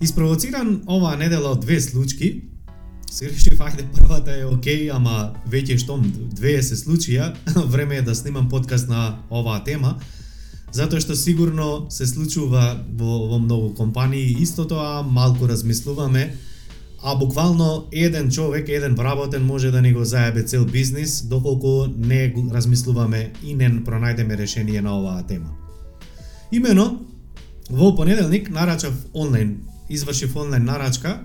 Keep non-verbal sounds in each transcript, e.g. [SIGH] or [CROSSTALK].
Испровоциран оваа недела од две случки, се решив, ајде, првата е окей, ама веќе штом две се случија, [LAUGHS] време е да снимам подкаст на оваа тема, затоа што сигурно се случува во, во многу компании истото, а малку размислуваме, а буквално еден човек, еден вработен може да ни го заебе цел бизнис, доколку не размислуваме и не пронајдеме решение на оваа тема. Имено, во понеделник нарачав онлайн извршив онлайн нарачка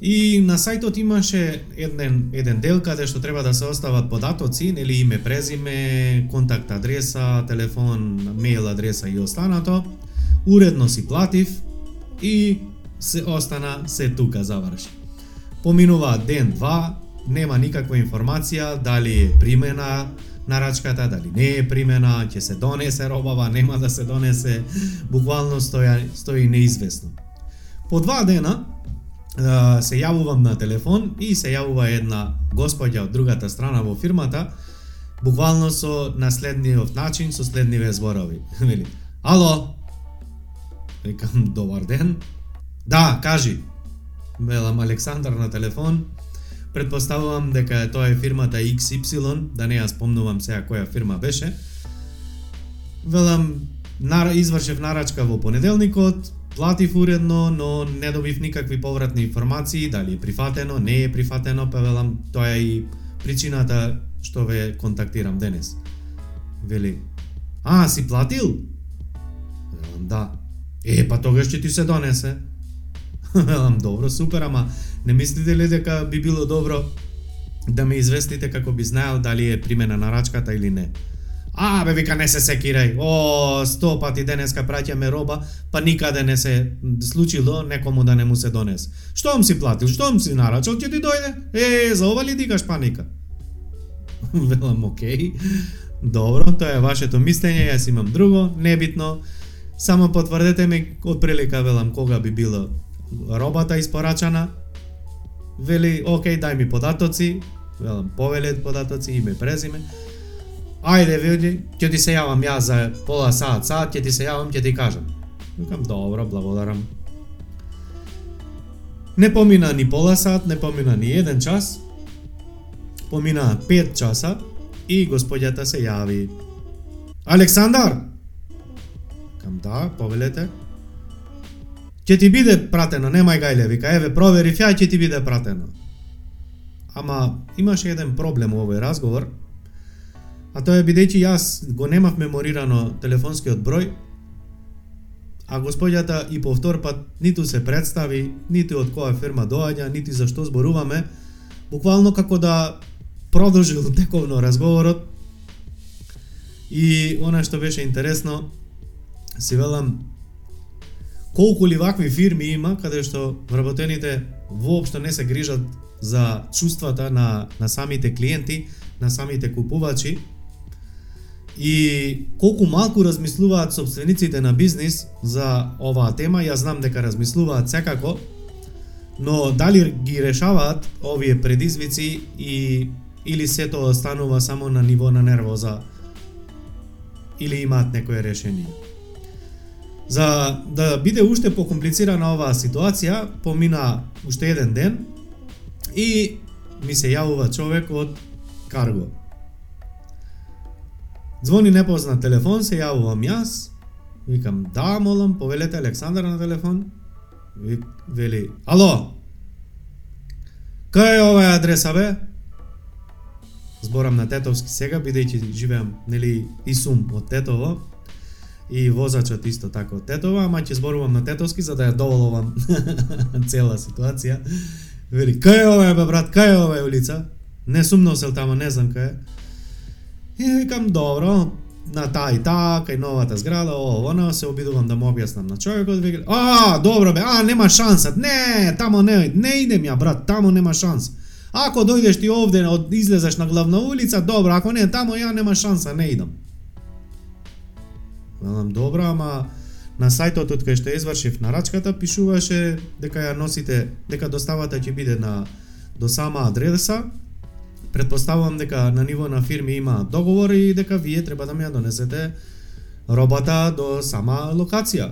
и на сајтот имаше еден, еден дел каде што треба да се остават податоци, нели име, презиме, контакт адреса, телефон, мејл адреса и останато. Уредно си платив и се остана се тука заврши. Поминува ден, два, нема никаква информација дали е примена нарачката, дали не е примена, ќе се донесе робава, [LAUGHS] нема да се донесе, буквално стоја, стои неизвестно. По два дена се јавувам на телефон и се јавува една господја од другата страна во фирмата, буквално со наследниот начин, со следниве зборови. [LAUGHS] Вели, ало, викам, добар ден. Да, кажи. Велам Александар на телефон. Предпоставувам дека тоа е фирмата XY, да не ја спомнувам сега која фирма беше. Велам, извршев нарачка во понеделникот, Платив уредно, но не добив никакви повратни информации, дали е прифатено, не е прифатено, па велам, тоа е и причината што ве контактирам денес. Вели, а, си платил? Велам, да. Е, па тогаш ќе ти се донесе. [LAUGHS] велам, добро, супер, ама не мислите ли дека би било добро да ме известите како би знаел дали е примена на рачката или не? А, бе, вика, не се секирај. О, сто пати денеска праќаме роба, па никаде не се случило некому да не му се донес. Штом си платил, штом си нарачал, ќе ти дојде. Е, за ова ли дигаш паника? [LAUGHS] Велам, окей. Добро, тоа е вашето мислење, јас имам друго, небитно. Само потврдете ми од прилика велам кога би било робата испорачана. Вели, окей, дај ми податоци. Велам, повелет податоци, име, презиме ајде види, ќе ти се јавам ја за пола сат, сат, ќе ти се јавам, ќе ти кажам. Викам, добро, благодарам. Не помина ни пола сат, не помина ни еден час, помина пет часа и господјата се јави. Александар! Кам да, повелете. Ќе ти биде пратено, немај гајле, вика, еве провери ја ќе ти биде пратено. Ама имаше еден проблем во овој разговор, А тоа е бидејќи јас го немав меморирано телефонскиот број, а господјата и повтор пат ниту се представи, ниту од која фирма доаѓа, нити за што зборуваме, буквално како да продолжил [LAUGHS] тековно разговорот. И она што беше интересно, си велам колку ли вакви фирми има каде што вработените воопшто не се грижат за чувствата на, на самите клиенти, на самите купувачи, И колку малку размислуваат собствениците на бизнис за оваа тема, ја знам дека размислуваат секако, но дали ги решаваат овие предизвици и или се тоа останува само на ниво на нервоза или имаат некое решение. За да биде уште покомплицирана оваа ситуација, помина уште еден ден и ми се јавува човек од Карго. Звони непознат телефон, се јавувам јас. Викам, да, молам, повелете Александар на телефон. Вели, ало, кај е оваа адреса, бе? Зборам на Тетовски сега, бидејќи живеам, нели, и сум од Тетово. И возачот исто така од Тетово, ама ќе зборувам на Тетовски за да ја доволувам [LAUGHS] цела ситуација. Вели, кај е оваа, бе, брат, кај е оваа улица? Не сум носел тама, не знам кај е. И викам, добро, на таа и таа, кај новата зграда, ово, она се обидувам да му објаснам на човекот, веќе, а, добро бе, а, нема шанса, не, тамо не, не идем ја, брат, тамо нема шанс. Ако дојдеш ти овде, од, излезеш на главна улица, добро, ако не, тамо ја нема шанса, не идам. Велам, добро, ама на сајтот од кај што извршив нарачката пишуваше дека ја носите, дека доставата ќе биде на до сама адреса. Предпоставувам дека на ниво на фирми има договор и дека вие треба да ми ја донесете робата до сама локација.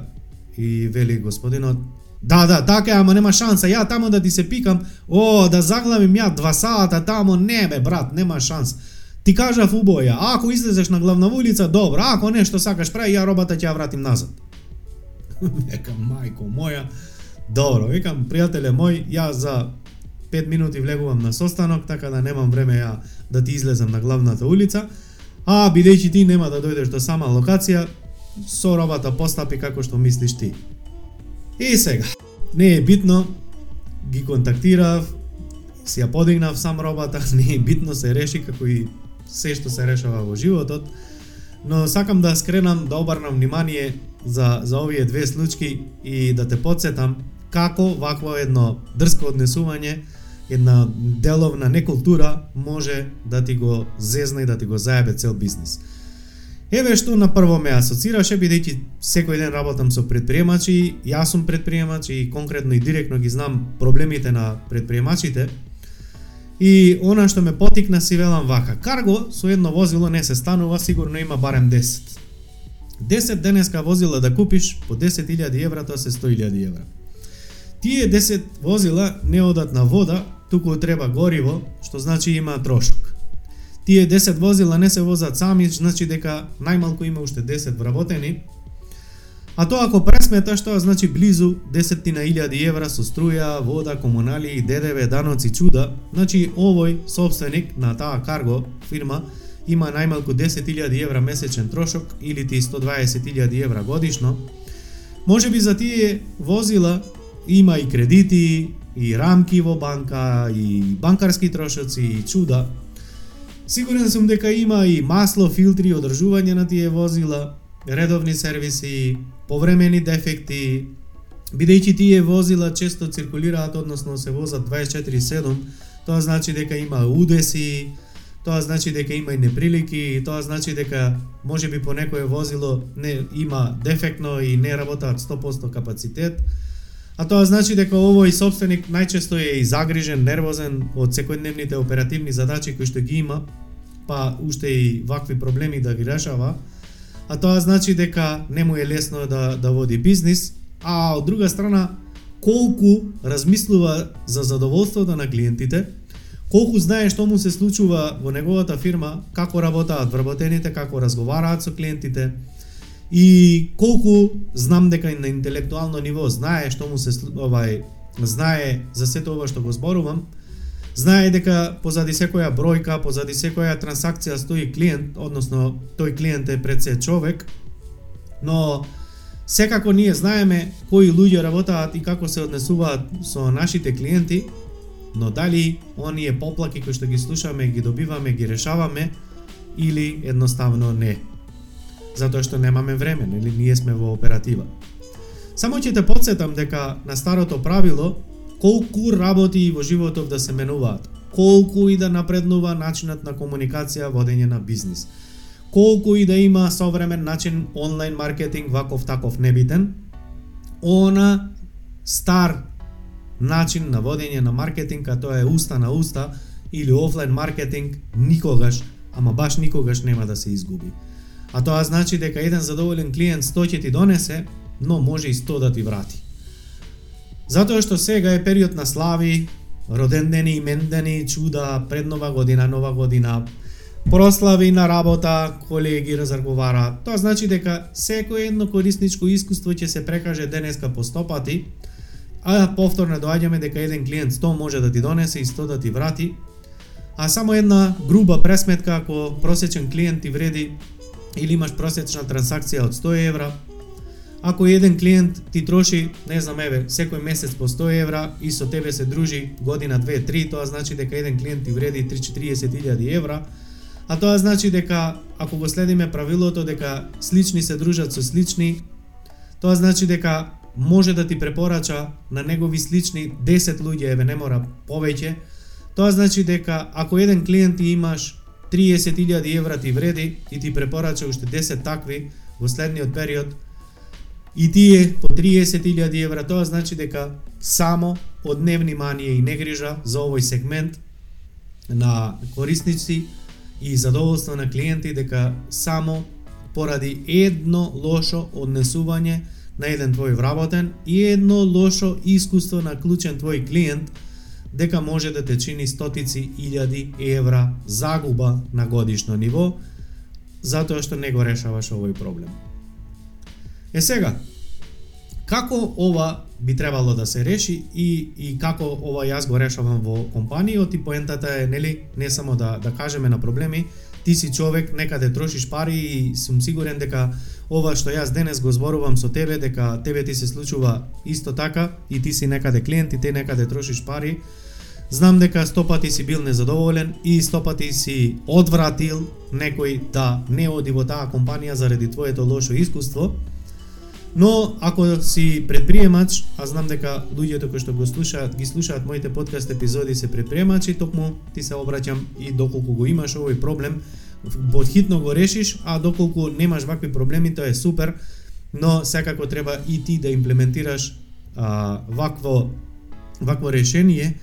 И вели господинот, да, да, така е, ама нема шанса, ја тамо да ти се пикам, о, да заглавим ја два сата тамо, не бе, брат, нема шанс. Ти кажав убоја, ако излезеш на главна улица, добро, ако нешто сакаш прави, ја робата ќе ја вратим назад. [LAUGHS] Викам, мајко моја, добро, викам, пријателе мој, ја за 5 минути влегувам на состанок, така да немам време ја да ти излезам на главната улица, а бидејќи ти нема да дојдеш до сама локација, со робата постапи како што мислиш ти. И сега, не е битно, ги контактирав, си ја подигнав сам робата, [LAUGHS] не е битно, се реши како и се што се решава во животот, но сакам да скренам, да обарнам внимание за, за овие две случаи и да те подсетам како вакво едно дрско однесување, една деловна некултура може да ти го зезна и да ти го заебе цел бизнис. Еве што на прво ме асоцираше, бидејќи секој ден работам со предприемачи, јас сум предприемач и конкретно и директно ги знам проблемите на предприемачите, И она што ме потикна си велам вака, карго со едно возило не се станува, сигурно има барем 10. 10 денеска возила да купиш по 10.000 евра, тоа се 100.000 евра. Тие 10 возила не одат на вода, туку треба гориво, што значи има трошок. Тие 10 возила не се возат сами, значи дека најмалку има уште 10 вработени, А тоа ако пресметаш, тоа значи близу 10.000 евра со струја, вода, комунали, ДДВ, даноци, чуда. Значи овој собственик на таа карго фирма има најмалку 10.000 евра месечен трошок или ти 120.000 евра годишно. Може би за тие возила има и кредити, и рамки во банка, и банкарски трошоци, и чуда. Сигурен сум дека има и масло, филтри, одржување на тие возила, редовни сервиси, повремени дефекти, бидејќи тие возила често циркулираат, односно се возат 24/7, тоа значи дека има удеси, тоа значи дека има и неприлики, тоа значи дека може би по некое возило не има дефектно и не работаат 100% капацитет. А тоа значи дека овој собственик најчесто е и загрижен, нервозен од секојдневните оперативни задачи кои што ги има, па уште и вакви проблеми да ги решава. А тоа значи дека не му е лесно да, да води бизнис, а од друга страна, колку размислува за задоволството на клиентите, колку знае што му се случува во неговата фирма, како работаат вработените, како разговараат со клиентите, и колку знам дека на интелектуално ниво знае што му се овај знае за сето ова што го зборувам, Знае дека позади секоја бројка, позади секоја трансакција стои клиент, односно тој клиент е пред се човек, но секако ние знаеме кои луѓе работаат и како се однесуваат со нашите клиенти, но дали оние поплаки кои што ги слушаме, ги добиваме, ги решаваме или едноставно не. Затоа што немаме време, нели ние сме во оператива. Само ќе те подсетам дека на старото правило колку работи во животов да се менуваат, колку и да напреднува начинот на комуникација, водење на бизнис, колку и да има современ начин онлайн маркетинг ваков таков небитен, она стар начин на водење на маркетинг, а тоа е уста на уста или офлайн маркетинг, никогаш, ама баш никогаш нема да се изгуби. А тоа значи дека еден задоволен клиент 100 ќе ти донесе, но може и 100 да ти врати. Затоа што сега е период на слави, родендени, имендени, чуда, пред нова година, нова година, прослави на работа, колеги разговара. Тоа значи дека секој едно корисничко искуство ќе се прекаже денеска по стопати, а повторно доаѓаме дека еден клиент 100 може да ти донесе и 100 да ти врати, а само една груба пресметка ако просечен клиент ти вреди или имаш просечна трансакција од 100 евра, Ако еден клиент ти троши, не знам, еве, секој месец по 100 евра и со тебе се дружи година 2-3, тоа значи дека еден клиент ти вреди 3-40.000 евра, А тоа значи дека ако го следиме правилото дека слични се дружат со слични, тоа значи дека може да ти препорача на негови слични 10 луѓе, еве не мора повеќе. Тоа значи дека ако еден клиент ти имаш 30.000 евра ти вреди и ти препорача уште 10 такви во следниот период, и тие по 30.000 евра, тоа значи дека само од невнимание и негрижа за овој сегмент на корисници и задоволство на клиенти дека само поради едно лошо однесување на еден твој вработен и едно лошо искуство на клучен твој клиент дека може да те чини стотици илјади евра загуба на годишно ниво затоа што не го решаваш овој проблем. Е сега, како ова би требало да се реши и, и како ова јас го решавам во компанијот и поентата е нели не само да да кажеме на проблеми, ти си човек, некаде трошиш пари и сум сигурен дека ова што јас денес го зборувам со тебе, дека тебе ти се случува исто така и ти си некаде клиент и те некаде трошиш пари, знам дека стопати си бил незадоволен и стопати си одвратил некој да не оди во таа компанија заради твоето лошо искуство, Но ако си предприемач, а знам дека луѓето кои што го слушаат, ги слушаат моите подкаст епизоди се предприемачи, токму ти се обраќам и доколку го имаш овој проблем, подхитно го решиш, а доколку немаш вакви проблеми, тоа е супер, но секако треба и ти да имплементираш а, вакво вакво решение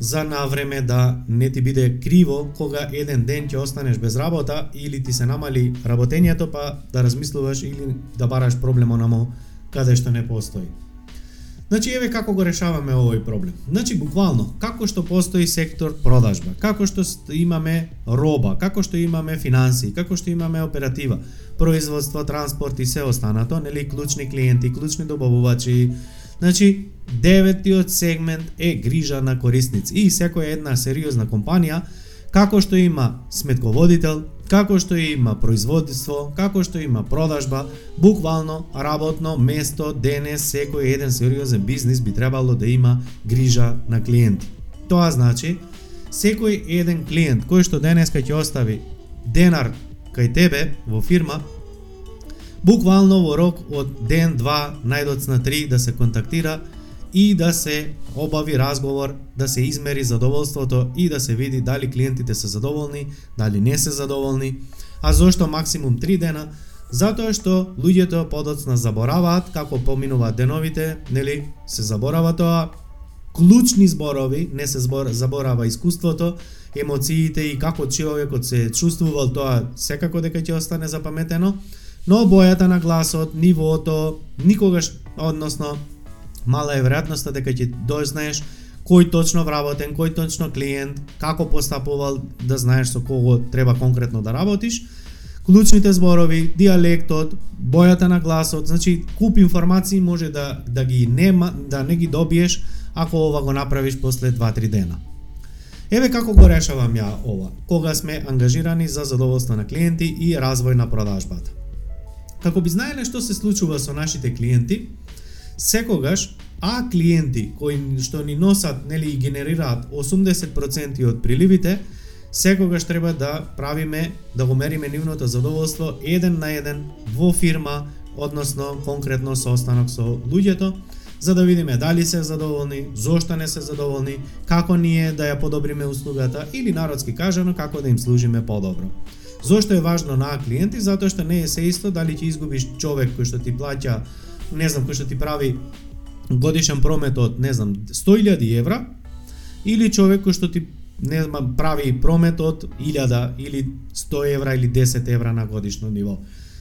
за на време да не ти биде криво кога еден ден ќе останеш без работа или ти се намали работењето па да размислуваш или да бараш проблем онамо каде што не постои. Значи, еве како го решаваме овој проблем. Значи, буквално, како што постои сектор продажба, како што имаме роба, како што имаме финанси, како што имаме оператива, производство, транспорт и се останато, нели, клучни клиенти, клучни добавувачи, Значи, деветиот сегмент е грижа на корисници. И секоја една сериозна компанија, како што има сметководител, како што има производство, како што има продажба, буквално работно место денес секој еден сериозен бизнис би требало да има грижа на клиенти. Тоа значи, секој еден клиент кој што денеска ќе остави денар кај тебе во фирма, буквално во рок од ден, два, најдоцна три да се контактира и да се обави разговор, да се измери задоволството и да се види дали клиентите се задоволни, дали не се задоволни. А зошто максимум 3 дена? Затоа што луѓето подоцна забораваат како поминуваат деновите, нели, се заборава тоа, клучни зборови, не се збор, заборава искуството, емоциите и како човекот се чувствувал тоа секако дека ќе остане запаметено, но бојата на гласот, нивото, никогаш, односно, мала е веројатноста дека ќе дознаеш кој точно вработен, кој точно клиент, како постапувал, да знаеш со кого треба конкретно да работиш, клучните зборови, диалектот, бојата на гласот, значи куп информации може да да ги нема, да не ги добиеш ако ова го направиш после 2-3 дена. Еве како го решавам ја ова, кога сме ангажирани за задоволство на клиенти и развој на продажбата. Како би знаеле што се случува со нашите клиенти, секогаш а клиенти кои што ни носат нели и генерираат 80% од приливите, секогаш треба да правиме да го мериме нивното задоволство еден на еден во фирма, односно конкретно со останок со луѓето, за да видиме дали се задоволни, зошто не се задоволни, како ние да ја подобриме услугата или народски кажано како да им служиме подобро. Зошто е важно на клиенти? Затоа што не е се исто дали ќе изгубиш човек кој што ти плаќа, не знам, кој што ти прави годишен промет од, не знам, 100.000 евра, или човек кој што ти не знам, прави промет од 1000 или 100 евра или 10 евра на годишно ниво.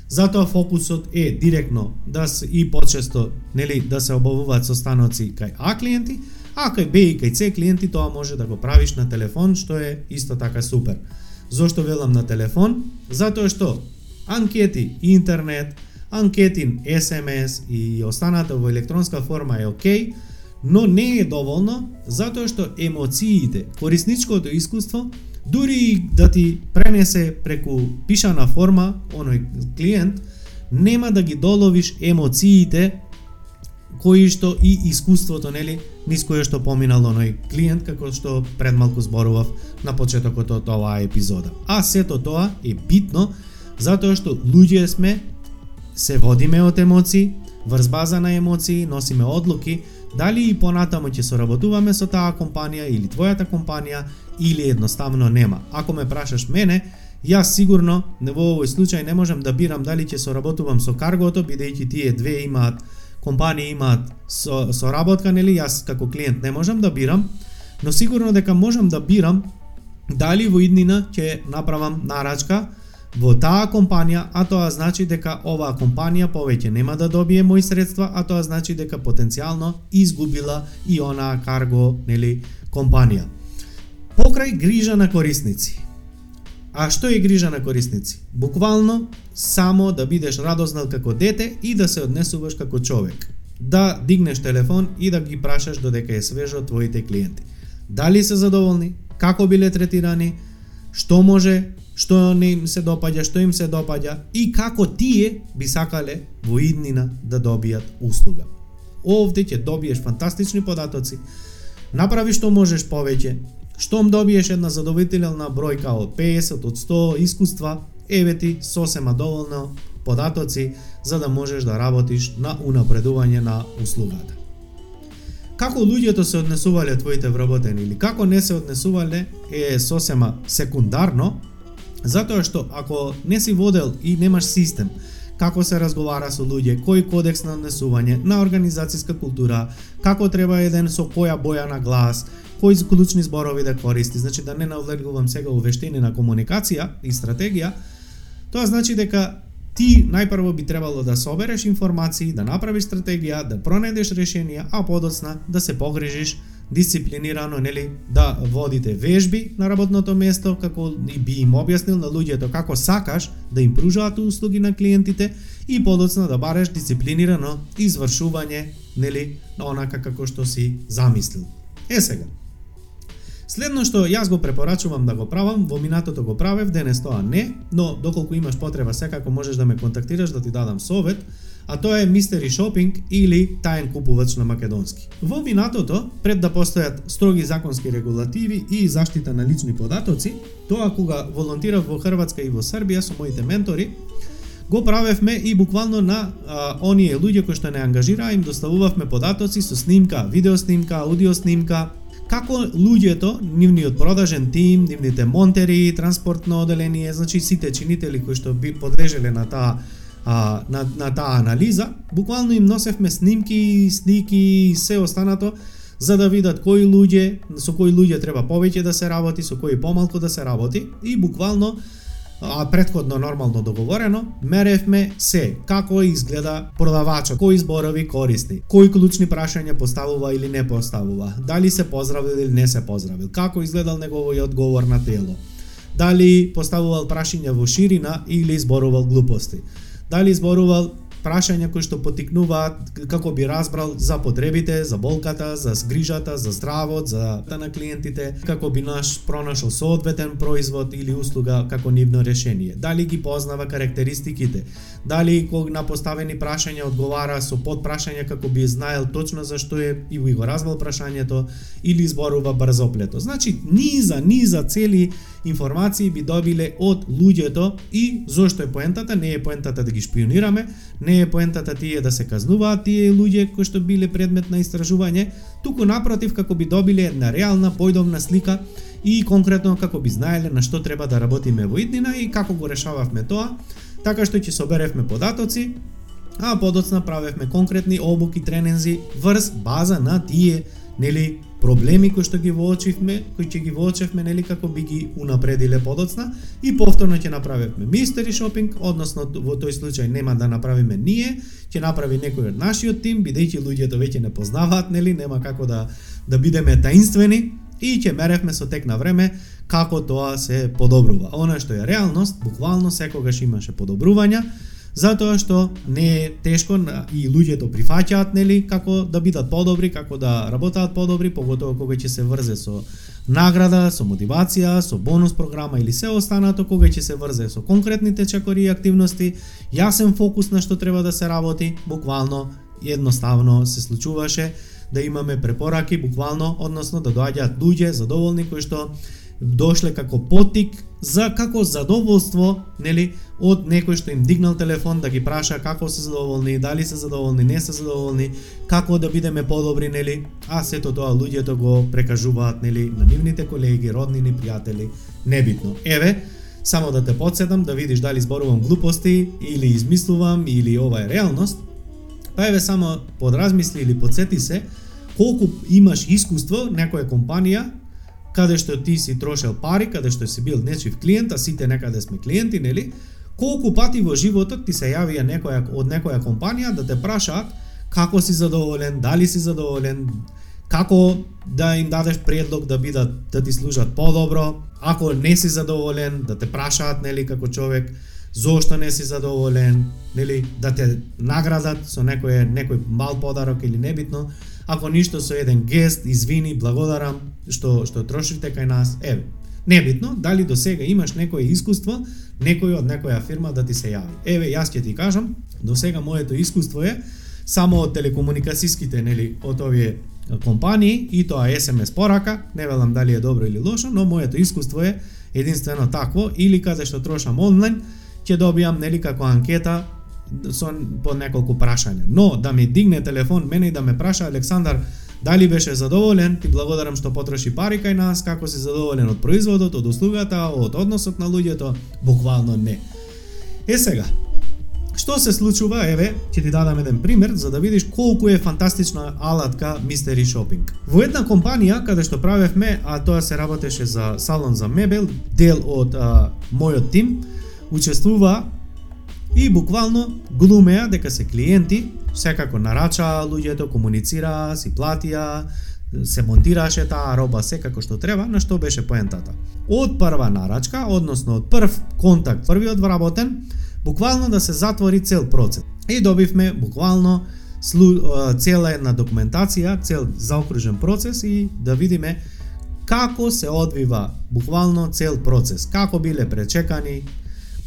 Затоа фокусот е директно да се и почесто нели да се обавуваат состаноци кај А клиенти, а кај Б и кај С клиенти тоа може да го правиш на телефон, што е исто така супер. Зошто велам на телефон? Затоа што анкети интернет, анкетин SMS и останата во електронска форма е окей, но не е доволно затоа што емоциите, корисничкото искуство, дури да ти пренесе преку пишана форма оној клиент, нема да ги доловиш емоциите кои што и искуството, нели, низ кое што поминал оној клиент, како што пред малку зборував на почетокот од оваа епизода. А сето тоа е битно, затоа што луѓе сме, се водиме од емоции, врз база на емоции, носиме одлуки, дали и понатаму ќе соработуваме со таа компанија или твојата компанија, или едноставно нема. Ако ме прашаш мене, Јас сигурно не во овој случај не можам да бирам дали ќе соработувам со каргото, бидејќи тие две имаат компании имаат со, соработка, нели, јас како клиент не можам да бирам, но сигурно дека можам да бирам дали во иднина ќе направам нарачка во таа компанија, а тоа значи дека оваа компанија повеќе нема да добие мои средства, а тоа значи дека потенцијално изгубила и онаа карго, нели, компанија. Покрај грижа на корисници. А што е грижа на корисници? Буквално само да бидеш радознал како дете и да се однесуваш како човек. Да дигнеш телефон и да ги прашаш додека е свежо твоите клиенти. Дали се задоволни? Како биле третирани? Што може? Што не им се допаѓа? Што им се допаѓа? И како тие би сакале во иднина да добијат услуга. Овде ќе добиеш фантастични податоци. Направи што можеш повеќе, Штом добиеш една задоволителна бројка од 50 од 100 искуства, еве ти сосема доволно податоци за да можеш да работиш на унапредување на услугата. Како луѓето се однесувале твоите вработени или како не се однесувале е сосема секундарно, затоа што ако не си водел и немаш систем како се разговара со луѓе, кој кодекс на однесување, на организацијска култура, како треба еден со која боја на глас, кои клучни зборови да користи, значи да не навлегувам сега во вештини на комуникација и стратегија, тоа значи дека ти најпрво би требало да собереш информации, да направиш стратегија, да пронајдеш решенија, а подоцна да се погрижиш дисциплинирано, нели, да водите вежби на работното место, како и би им објаснил на луѓето како сакаш да им пружаат услуги на клиентите и подоцна да бареш дисциплинирано извршување, нели, на онака како што си замислил. Е сега, Следно што јас го препорачувам да го правам, во минатото го правев, денес тоа не, но доколку имаш потреба секако можеш да ме контактираш да ти дадам совет, а тоа е Mystery Shopping или таен купувач на македонски. Во минатото, пред да постојат строги законски регулативи и заштита на лични податоци, тоа кога волонтирав во Хрватска и во Србија со моите ментори, го правевме и буквално на а, оние луѓе кои што не ангажираа им доставувавме податоци со снимка, видеоснимка, аудиоснимка, како луѓето, нивниот продажен тим, нивните монтери, транспортно оделение, значи сите чинители кои што би подлежеле на таа а, на, на таа анализа, буквално им носевме снимки, слики и се останато за да видат кои луѓе, со кои луѓе треба повеќе да се работи, со кои помалку да се работи. И буквално а предходно нормално договорено, меревме се како изгледа продавачот, кои зборови користи, кои клучни прашања поставува или не поставува, дали се поздравил или не се поздравил, како изгледал неговиот одговор на тело, дали поставувал прашања во ширина или зборувал глупости, дали зборувал прашања кои што потикнуваат како би разбрал за потребите, за болката, за сгрижата, за здравот, за на клиентите, како би наш пронашол соодветен производ или услуга како нивно решение. Дали ги познава карактеристиките, дали кога на поставени прашања одговара со подпрашања како би знаел точно за што е и го разбрал прашањето или зборува брзоплето. Значи низа, низа цели информации би добиле од луѓето и зошто е поентата, не е поентата да ги шпионираме, не е поентата тие да се казнуваат тие луѓе кои што биле предмет на истражување, туку напротив како би добиле една реална појдовна слика и конкретно како би знаеле на што треба да работиме во иднина и како го решававме тоа, така што ќе соберевме податоци, а подоцна правевме конкретни обуки, тренинзи, врз база на тие нели проблеми кои што ги воочивме, кои ќе ги воочевме нели како би ги унапредиле подоцна и повторно ќе направиме мистери шопинг, односно во тој случај нема да направиме ние, ќе направи некој од нашиот тим, бидејќи луѓето веќе не познаваат, нели, нема како да да бидеме таинствени и ќе меревме со тек на време како тоа се подобрува. Она што е реалност, буквално секогаш имаше подобрувања, затоа што не е тешко и луѓето прифаќаат нели како да бидат подобри, како да работат подобри, поготово кога ќе се врзе со награда, со мотивација, со бонус програма или се останато кога ќе се врзе со конкретните чекори и активности, јасен фокус на што треба да се работи, буквално Едноставно се случуваше да имаме препораки буквално, односно да доаѓаат луѓе задоволни кои што дошле како потик за како задоволство, нели, од некој што им дигнал телефон да ги праша како се задоволни, дали се задоволни, не се задоволни, како да бидеме подобри, нели, а сето тоа луѓето го прекажуваат, нели, на нивните колеги, роднини, пријатели, небитно. Еве, само да те подсетам да видиш дали зборувам глупости или измислувам или ова е реалност, па еве само подразмисли или подсети се колку имаш искуство некоја компанија каде што ти си трошел пари, каде што си бил нечив клиент, а сите некаде сме клиенти, нели? Колку пати во животот ти се јавија некоја од некоја компанија да те прашаат како си задоволен, дали си задоволен, како да им дадеш предлог да бидат да ти служат подобро, ако не си задоволен, да те прашаат нели како човек зошто не си задоволен, нели да те наградат со некој некој мал подарок или небитно, ако ништо со еден гест, извини, благодарам што што трошите кај нас. Еве, небитно дали до сега имаш некое искуство, некој од некоја фирма да ти се јави. Еве, јас ќе ти кажам, до сега моето искуство е само од телекомуникацијските, нели, од овие компании и тоа SMS порака, не велам дали е добро или лошо, но моето искуство е единствено такво или каде што трошам онлайн, ќе добијам нели како анкета со по неколку прашања. Но да ми дигне телефон мене и да ме праша Александар дали беше задоволен, ти благодарам што потроши пари кај нас, како си задоволен од производот, од услугата, од односот на луѓето, буквално не. Е сега, Што се случува, еве, ќе ти дадам еден пример за да видиш колку е фантастична алатка Mystery Shopping. Во една компанија каде што правевме, а тоа се работеше за салон за мебел, дел од а, мојот тим, учествува и буквално глумеа дека се клиенти, секако нарачаа луѓето, комуницираа, си платија, се монтираше таа роба секако што треба, на што беше поентата. Од прва нарачка, односно од прв контакт, првиот вработен, буквално да се затвори цел процес. И добивме буквално цела една документација, цел заокружен процес и да видиме како се одвива буквално цел процес, како биле пречекани,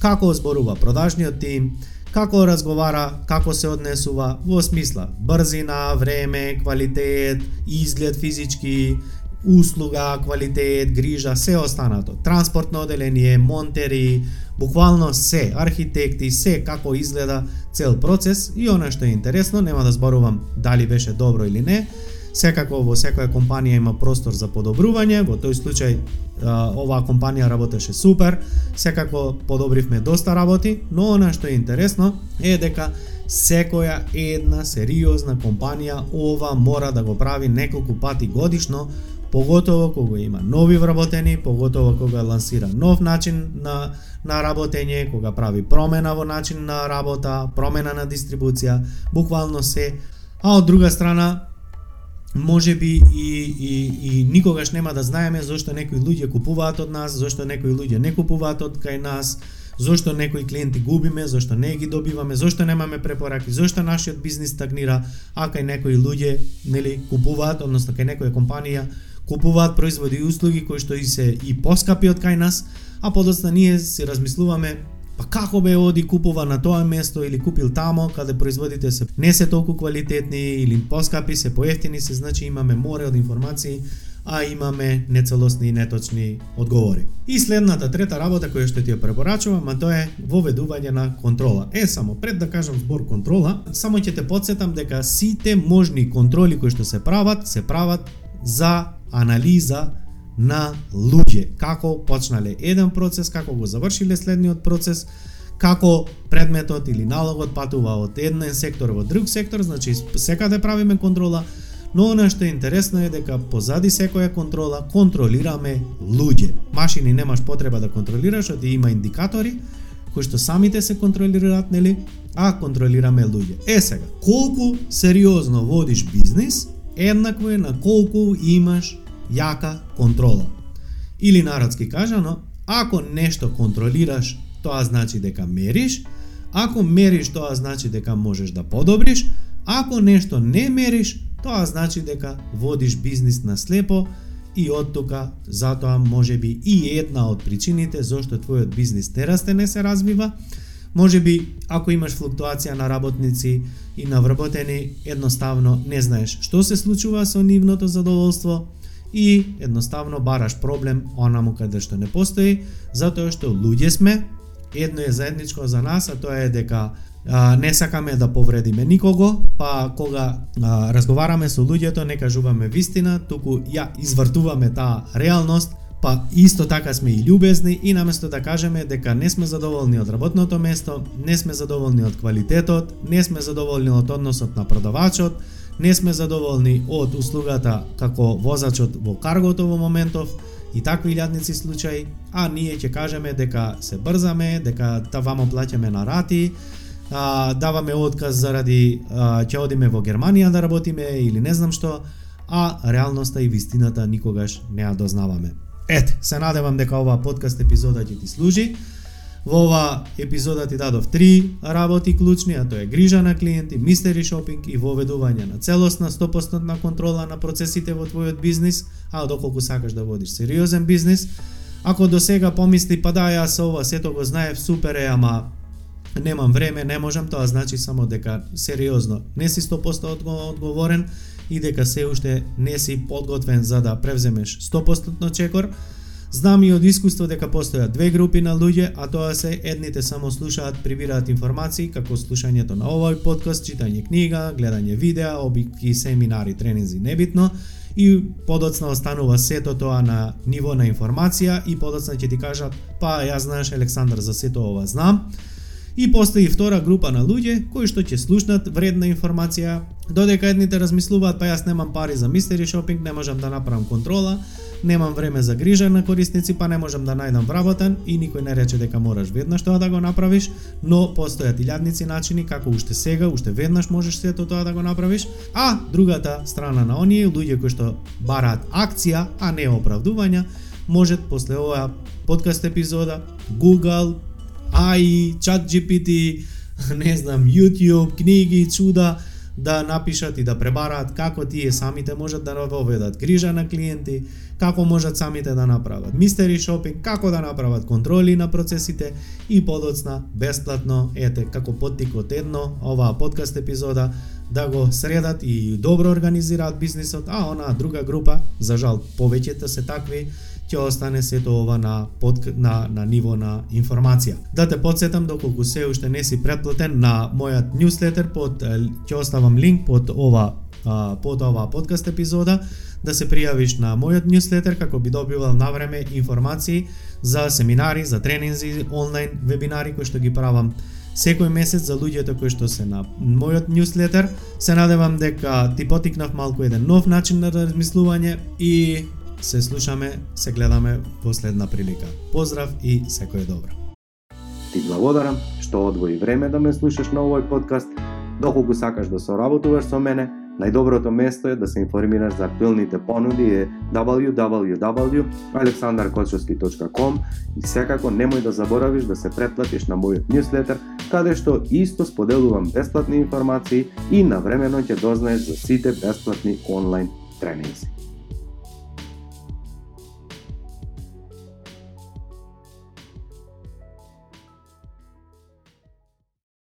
како зборува продажниот тим, како разговара, како се однесува во смисла брзина, време, квалитет, изглед физички, услуга, квалитет, грижа, се останато. Транспортно оделение, монтери, буквално се, архитекти, се како изгледа цел процес и она што е интересно, нема да зборувам дали беше добро или не, Секако во секоја компанија има простор за подобрување, во тој случај оваа компанија работеше супер, секако подобривме доста работи, но она што е интересно е дека секоја една сериозна компанија ова мора да го прави неколку пати годишно, поготово кога има нови вработени, поготово кога лансира нов начин на на работење, кога прави промена во начин на работа, промена на дистрибуција, буквално се. А од друга страна, може би и, и, и никогаш нема да знаеме зошто некои луѓе купуваат од нас, зошто некои луѓе не купуваат од кај нас, зошто некои клиенти губиме, зошто не ги добиваме, зошто немаме препораки, зошто нашиот бизнис стагнира, а кај некои луѓе нели купуваат, односно кај некоја компанија купуваат производи и услуги кои што и се и поскапи од кај нас, а подоцна ние си размислуваме Па како бе оди купува на тоа место или купил тамо каде производите се не се толку квалитетни или поскапи, се поевтини се, значи имаме море од информации, а имаме нецелосни и неточни одговори. И следната трета работа која што ти ја препорачувам, а тоа е воведување на контрола. Е, само пред да кажам збор контрола, само ќе те подсетам дека сите можни контроли кои што се прават, се прават за анализа на луѓе, како почнале еден процес, како го завршиле следниот процес, како предметот или налогот патува од еден сектор во друг сектор, значи секаде да правиме контрола, но она што е интересно е дека позади секоја контрола контролираме луѓе. Машини немаш потреба да контролираш, оди има индикатори кои што самите се контролираат, нели? А контролираме луѓе. Е сега, колку сериозно водиш бизнис, еднакво е на колку имаш јака контрола. Или народски кажано, ако нешто контролираш, тоа значи дека мериш, ако мериш, тоа значи дека можеш да подобриш, ако нешто не мериш, тоа значи дека водиш бизнис на слепо и од тука затоа може би и една од причините зашто твојот бизнис не расте, не се развива, Може би, ако имаш флуктуација на работници и на вработени, едноставно не знаеш што се случува со нивното задоволство и едноставно бараш проблем онаму каде што не постои, затоа што луѓе сме, едно е заедничко за нас, а тоа е дека а, не сакаме да повредиме никого, па кога а, разговараме со луѓето не кажуваме вистина, туку ја извртуваме таа реалност, па исто така сме и љубезни и наместо да кажеме дека не сме задоволни од работното место, не сме задоволни од квалитетот, не сме задоволни од односот на продавачот, не сме задоволни од услугата како возачот во каргото во моментов, и такви илјадници случаи, а ние ќе кажеме дека се брзаме, дека тавамо плаќаме на рати, а, даваме отказ заради а, ќе одиме во Германија да работиме или не знам што, а реалноста и вистината никогаш не ја дознаваме. Ете, се надевам дека оваа подкаст епизода ќе ти служи. Во ова епизода ти дадов три работи клучни, а тоа е грижа на клиенти, мистери шопинг и воведување на целосна 100% контрола на процесите во твојот бизнис, а доколку сакаш да водиш сериозен бизнис. Ако до сега помисли, па да, јас ова сето го знаев, супер е, ама немам време, не можам, тоа значи само дека сериозно не си 100% одговорен и дека се уште не си подготвен за да превземеш 100% чекор, Знам и од искуство дека постојат две групи на луѓе, а тоа се едните само слушаат, прибираат информации, како слушањето на овој подкаст, читање книга, гледање видеа, обики, семинари, тренинзи, небитно, и подоцна останува сето тоа на ниво на информација и подоцна ќе ти кажат, па ја знаеш Александар за сето ова знам, И постои втора група на луѓе кои што ќе слушнат вредна информација, додека едните размислуваат па јас немам пари за мистери шопинг, не можам да направам контрола, немам време за грижа на корисници, па не можам да најдам вработен и никој не рече дека мораш веднаш тоа да го направиш, но постојат илјадници начини како уште сега, уште веднаш можеш сето тоа да го направиш, а другата страна на оние луѓе кои што бараат акција, а не оправдувања, можат после оваа подкаст епизода Google, AI, ChatGPT, [LAUGHS] не знам, YouTube, книги, чуда, да напишат и да пребараат како тие самите можат да воведат грижа на клиенти, како можат самите да направат мистери шопинг, како да направат контроли на процесите и подоцна бесплатно, ете, како поттикот едно, оваа подкаст епизода, да го средат и добро организираат бизнисот, а она друга група, за жал повеќето се такви, ќе остане сето ова на, под, на, на ниво на информација. Да те подсетам доколку се уште не си претплатен на мојот newsletter, под ќе оставам линк под ова под оваа подкаст епизода да се пријавиш на мојот newsletter, како би добивал на време информации за семинари, за тренинзи, онлайн вебинари кои што ги правам секој месец за луѓето кои што се на мојот newsletter. Се надевам дека ти потикнав малку еден нов начин на размислување и се слушаме, се гледаме во следна прилика. Поздрав и секој добро. Ти благодарам што одвои време да ме слушаш на овој подкаст. Доколку сакаш да соработуваш со мене, најдоброто место е да се информираш за актуелните понуди е www.aleksandarkochovski.com и секако немој да заборавиш да се претплатиш на мојот ньюслетер, каде што исто споделувам бесплатни информации и навремено ќе дознаеш за сите бесплатни онлайн тренинзи.